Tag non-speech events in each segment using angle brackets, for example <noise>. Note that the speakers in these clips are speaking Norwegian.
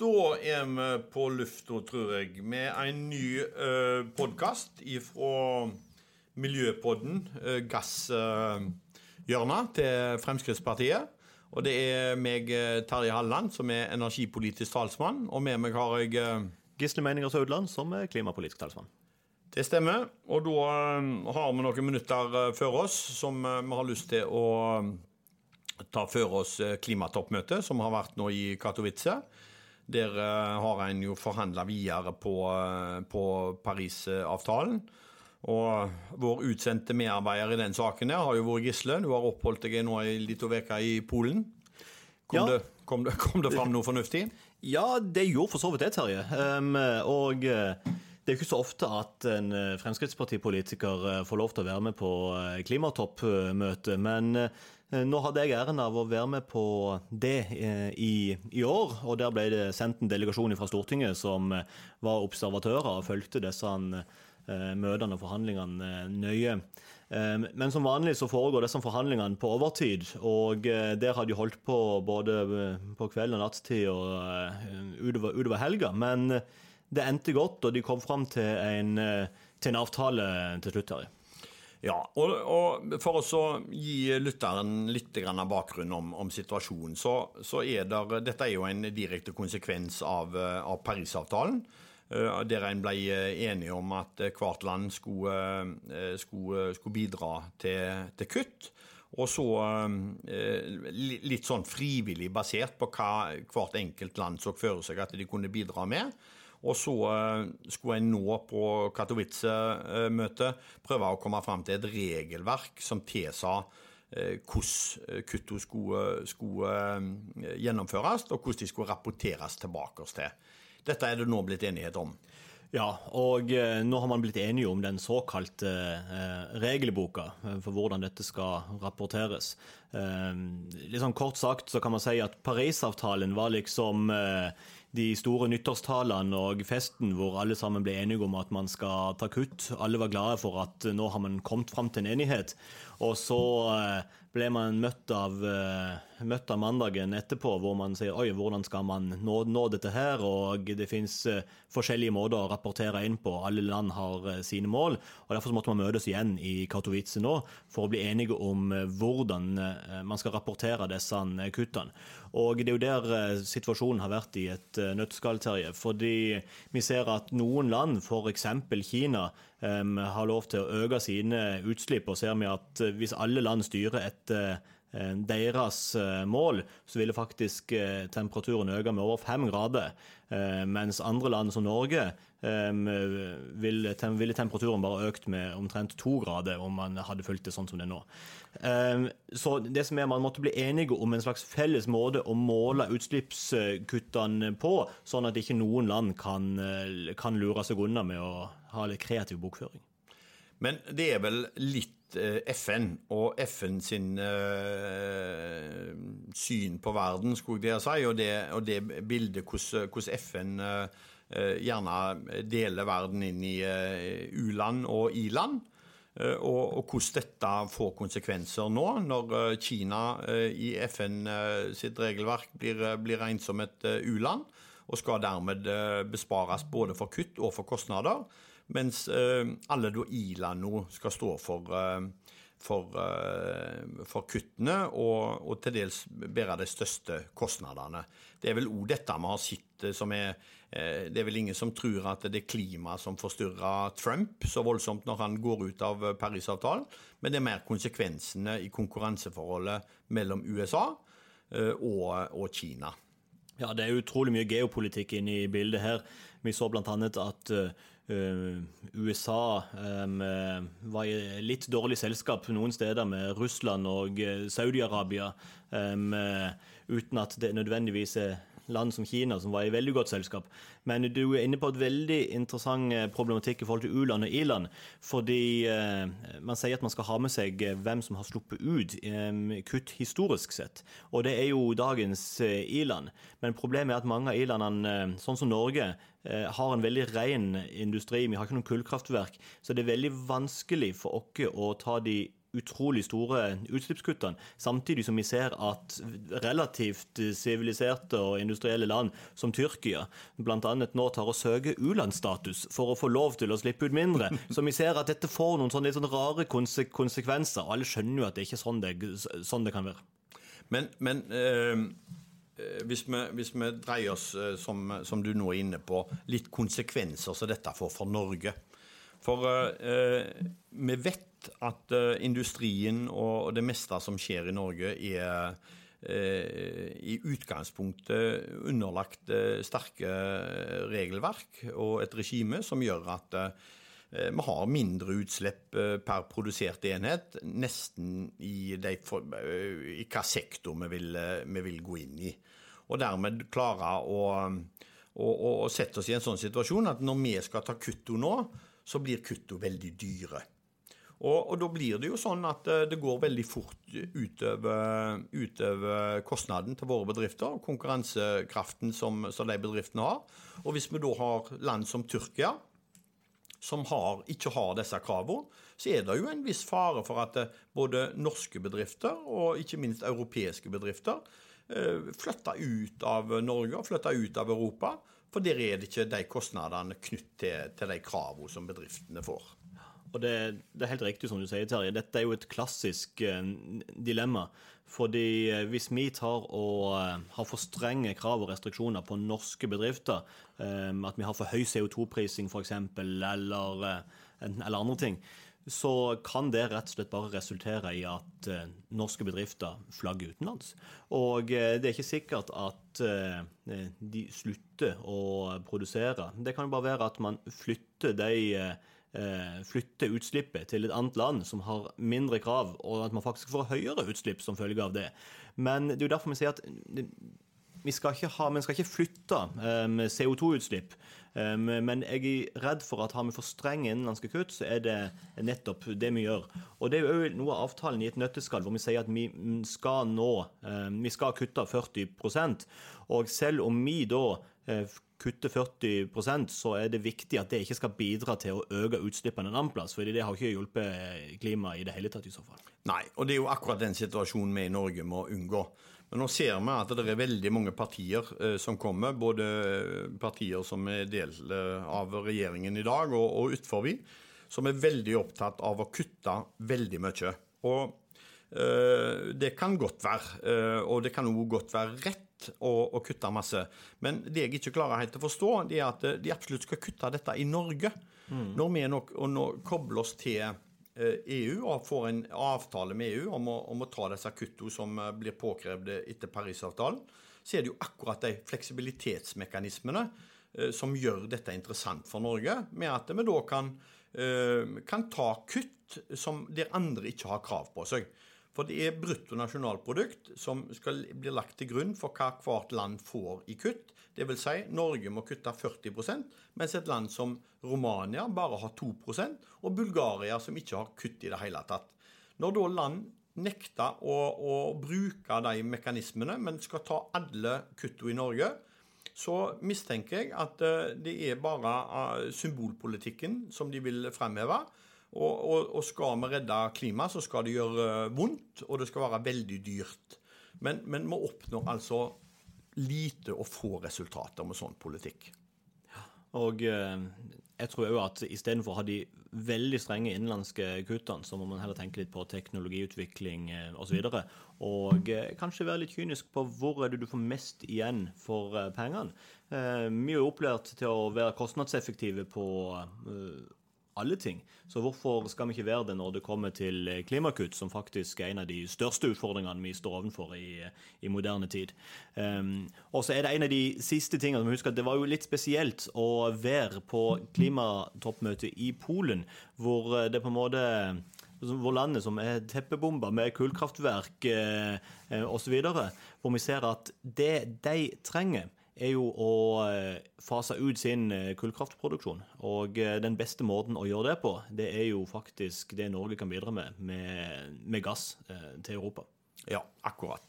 Da er vi på lufta, tror jeg, med en ny uh, podkast fra Miljøpodden, uh, gasshjørnet uh, til Fremskrittspartiet. Og det er meg, Terje Halleland, som er energipolitisk talsmann. Og med meg har jeg uh, Gisle-Meininger Saudland, som er klimapolitisk talsmann. Det stemmer. Og da har vi noen minutter før oss som vi har lyst til å ta før oss klimatoppmøtet som har vært nå i Katowice. Der har en jo forhandla videre på, uh, på Parisavtalen. Og vår utsendte medarbeider i den saken her har jo vært Gisle. Du har oppholdt deg nå ei lita uke i Polen. Kom, ja. det, kom, det, kom, det, fram noe fornuftig? Ja, det gjorde for så vidt det, Terje. Um, og uh, det er jo ikke så ofte at en Fremskrittspartipolitiker får lov til å være med på klimatoppmøte, men Eh, nå hadde jeg æren av å være med på det eh, i, i, år. og Der ble det sendt en delegasjon fra Stortinget som eh, var observatører og fulgte disse møtene og forhandlingene nøye. Men som vanlig så foregår disse forhandlingene på overtid. og Der har de holdt på både på kveld og nattstid og utover, utover helga. Men det endte godt, og de kom fram til en, til en avtale til slutt. her. Ja, og, og For å gi lytteren litt av bakgrunn om, om situasjonen, så, så, er der, dette er jo en direkte konsekvens av, av Parisavtalen. Eh, der en ble enige om at hvert land skulle, eh, skulle, skulle bidra til, til, kutt. Og så eh, litt sånn frivillig basert på hva hvert enkelt land så for seg at de kunne bidra med. Og så eh, skulle en nå på Katowice-møtet prøve å komme fram til et regelverk som tilsa eh, hvordan kuttene skulle, skulle, eh, gjennomføres, og hvordan de skulle rapporteres tilbake til. Dette er det nå blitt enighet om. Ja, og nå har man blitt enige om den såkalte eh, regelboka for hvordan dette skal rapporteres. Eh, litt sånn Kort sagt så kan man si at Parisavtalen var liksom eh, de store nyttårstalene og festen hvor alle sammen ble enige om at man skal ta kutt. Alle var glade for at nå har man kommet fram til en enighet. Og så eh, ble man møtt av, eh, møtt av mandagen etterpå hvor man sier oi, hvordan skal man nå, nå dette her? Og det finnes eh, forskjellige måter å rapportere inn på. Alle land har sine mål. og Derfor måtte man møtes igjen i Katowice nå for å bli enige om hvordan man skal rapportere disse kuttene. Og Det er jo der situasjonen har vært i et Eh, nøtteskall, Terje. Fordi vi ser at noen land, f.eks. Kina, har lov til å øke sine utslipp. Og ser vi at eh, hvis alle land styrer etter eh, deres mål, så ville faktisk temperaturen øke med over fem grader. Mens andre land som Norge ville, temperaturen bare økt med omtrent to grader om man hadde fulgt det sånn som det er nå. Så det som er, Man måtte bli enige om en slags felles måte å måle utslippskuttene på, sånn at ikke noen land kan, kan lure seg unna med å ha litt kreativ bokføring. Men det er vel litt eh, FN og FN sin uh, syn på verden, skulle jeg si, og det, og det bildet hvordan FN uh, gjerne deler verden inn i u-land og i-land. Og, og, hvordan dette får konsekvenser nå, når Kina i FN sitt regelverk blir, blir regnet som et u-land, og skal dermed bespares både for kutt og for kostnader. Mens eh, alle da i-land nå skal stå for, eh, for, eh, for kuttene, og, og, til dels bære de største kostnadene. Det er vel òg dette vi har sett som er Det er vel ingen som tror at det er klima som forstyrrer Trump så voldsomt når han går ut av Parisavtalen, men det er mer konsekvensene i konkurranseforholdet mellom USA og, og Kina. Ja, det er utrolig mye geopolitikk inne i bildet her. Vi så bl.a. at uh, USA um, var i litt dårlig selskap noen steder med Russland og Saudi-Arabia, um, uten at det nødvendigvis er land som Kina, som var i veldig godt selskap. Men du er inne på et veldig interessant problematikk i forhold til u-land og i-land. Fordi eh, man sier at man skal ha med seg hvem som har sluppet ut eh, kutt historisk sett. Og det er jo dagens eh, i-land. Men problemet er at mange av i-landene, sånn som Norge, Eh, har en veldig ren industri. Vi har ikke noen kullkraftverk. Så det er veldig vanskelig for oss å ta de utrolig store utslippskuttene, samtidig som vi ser at relativt siviliserte og industrielle land som Tyrkia bl.a. nå tar og søker u-landsstatus for å få lov til å slippe ut mindre. <laughs> Så vi ser at dette får noen sånne litt sånn rare konsekvenser, og alle skjønner jo at det ikke er sånn det, sånn det kan være. Men, men øh, hvis, vi, hvis, vi, dreier oss, som, som, du nå er inne på, litt konsekvenser som dette får for Norge. For øh, vi vet at uh, industrien og det meste som skjer i Norge, er uh, i utgangspunktet underlagt uh, sterke regelverk og et regime som gjør at vi har mindre utslipp per produsert enhet, nesten i, de, i hva sektor vi vil, vi vil, gå inn i. Og dermed klare å, å, å, sette oss i en sånn situasjon at når vi skal ta kutto nå, så blir kutto veldig dyre. Og, og, da blir det jo sånn at eh, det går veldig fort utover, utover kostnaden til våre bedrifter, og konkurransekraften som, som, de bedriftene har. Og hvis vi da har land som Tyrkia, som har, ikke har disse kravene, så er det jo en viss fare for at eh, både norske bedrifter og ikke minst europeiske bedrifter eh, flytter ut av Norge og flytter ut av Europa. For der er det ikke de kostnadene knyttet til, til de kravene som bedriftene får. Og det, det, er helt riktig som du sier, Terje. Dette er jo et klassisk eh, dilemma. Fordi eh, hvis vi tar og eh, har for strenge krav og restriksjoner på norske bedrifter, at vi har for høy CO2-prising f.eks., eller, eller andre ting, så kan det rett og slett bare resultere i at norske bedrifter flagger utenlands. Og det er ikke sikkert at de slutter å produsere. Det kan jo bare være at man flytter de flytte utslippet til et annet land som har mindre krav, og at man faktisk får høyere utslipp som følge av det. Men det er jo derfor vi sier at vi skal ikke, ha, vi skal ikke flytte eh, CO2-utslipp. Um, men jeg er redd for at har vi for strenge innenlandske kutt, så er det nettopp det vi gjør. Og det er jo noe av avtalen i et nøtteskall hvor vi sier at vi skal nå Vi skal kutte 40% Og selv om vi da kutter 40% så er det viktig at det ikke skal bidra til å øke utslippene en annen plass. fordi det har ikke hjulpet klimaet i det hele tatt i så fall. Nei, og det er jo akkurat den situasjonen vi i Norge må unngå. Men nå ser vi at det er veldig mange partier eh, som kommer, både partier som er del eh, av regjeringen i dag og, og utenfor som er veldig opptatt av å kutte veldig mye. Og eh, det kan godt være, eh, og det kan òg godt være rett å, kutte masse. Men det jeg ikke klarer helt å forstå, det er at de absolutt skal kutte dette i Norge. Mm. Når vi nok, nå kobler oss til EU eh, og får en avtale med EU om å, om å ta disse kuttene som eh, blir påkrevd etter Parisavtalen, så er det jo akkurat de fleksibilitetsmekanismene eh, som gjør dette interessant for Norge, med at vi da kan, kan ta kutt som der andre ikke har krav på seg. For det er bruttonasjonalprodukt som skal bli lagt til grunn for hva hvert land får i kutt. Vil si, Norge må kutte 40% mens et land som Romania bare har 2% og Bulgaria som ikke har kutt i det hele tatt. Når da land nekter å, å bruke de mekanismene, men skal ta alle kuttene i Norge, så mistenker jeg at eh, det er bare eh, symbolpolitikken som de vil fremheve. Og, og, og, skal vi redde klimaet, så skal det gjøre vondt, og det skal være veldig dyrt. Men, men vi oppnår altså lite og få resultater med sånn politikk. Og eh, jeg tror òg at istedenfor å ha de veldig strenge innenlandske kuttene, så må man heller tenke litt på teknologiutvikling eh, osv. Og, så og eh, kanskje være litt kynisk på hvor er det du får mest igjen for pengene. Vi er jo opplært til å være kostnadseffektive på alle ting. Så hvorfor skal vi ikke være det når det kommer til eh, klimakutt, som faktisk er en av de største utfordringene vi står overfor i, i moderne tid. Um, og så er det en av de siste tingene som husker det var jo litt spesielt å være på klimatoppmøtet i Polen, hvor eh, det på en måte hvor landet som er teppebomba med kullkraftverk eh, eh osv., hvor vi ser at det de trenger, er jo å eh, fase ut sin eh, kullkraftproduksjon. Og eh, den beste måten å gjøre det på, det er jo faktisk det Norge kan bidra med, med, med gass til Europa. Ja, akkurat.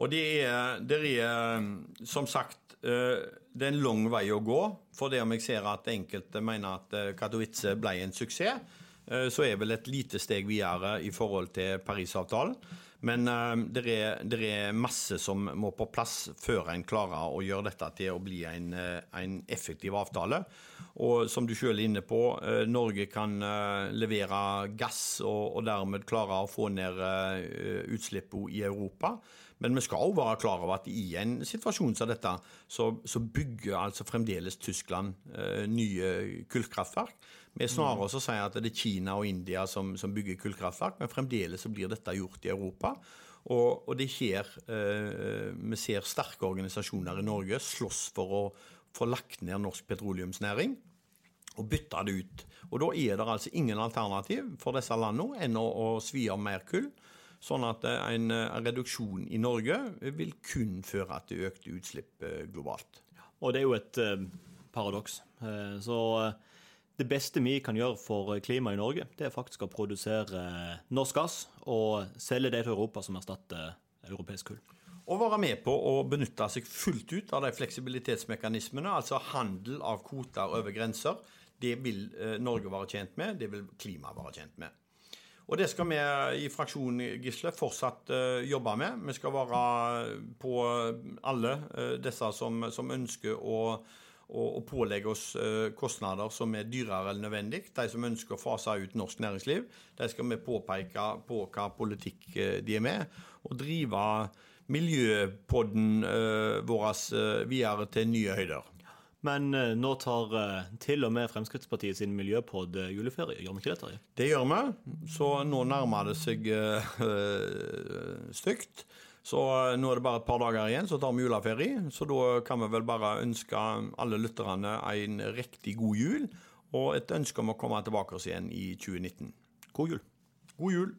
Og det er, det er, som sagt det er en lang vei å gå. For det om jeg ser at enkelte mener at Katowice ble en suksess, så er vel et lite steg videre i forhold til Parisavtalen. Men det er, er, masse som må på plass før en klarer å gjøre dette til å bli en, en effektiv avtale. Og som du selv er inne på, Norge kan levere gass og, og dermed klare å få ned utslippene i Europa. Men vi skal også være klar over at i en situasjon som dette, så, så bygger altså fremdeles Tyskland eh, nye kullkraftverk. Vi er snarere å si at det er Kina og India som, som bygger kullkraftverk, men fremdeles så blir dette gjort i Europa. Og, og det er her eh, vi ser sterke organisasjoner i Norge slåss for å få lagt ned norsk petroleumsnæring og bytte det ut. Og Da er det altså ingen alternativ for disse landene enn å, å svi av mer kull. Sånn at eh, en, eh, reduksjon i Norge vil kun føre til økte utslipp eh, globalt. Og det er jo et eh, paradoks. Eh, så det beste vi kan gjøre for klimaet i Norge, det er faktisk å produsere norsk gass og selge det til Europa som erstatter europeisk kull. Å være med på å benytte seg fullt ut av de fleksibilitetsmekanismene, altså handel av kvoter over grenser, det vil Norge være tjent med, det vil klimaet være tjent med. Og det skal vi i fraksjonen Gisle fortsatt jobbe med. Vi skal være på alle disse som, som ønsker å, å, å, pålegge oss uh, kostnader som er dyrere enn nødvendig. De som ønsker å fase ut norsk næringsliv, de skal vi påpeke på hva politikk de er med, og drive miljøpodden vår videre til nye høyder. Men nå tar til og med Fremskrittspartiet sin miljøpod juleferie, gjør vi ikke det, Terje? Det gjør vi. Så nå nærmer det seg stygt. Så nå er det bare et par dager igjen, så tar vi juleferie. Så da kan vi vel bare ønske alle lytterne en riktig god jul, og et ønske om å komme tilbake oss igjen i 2019. God jul. God jul.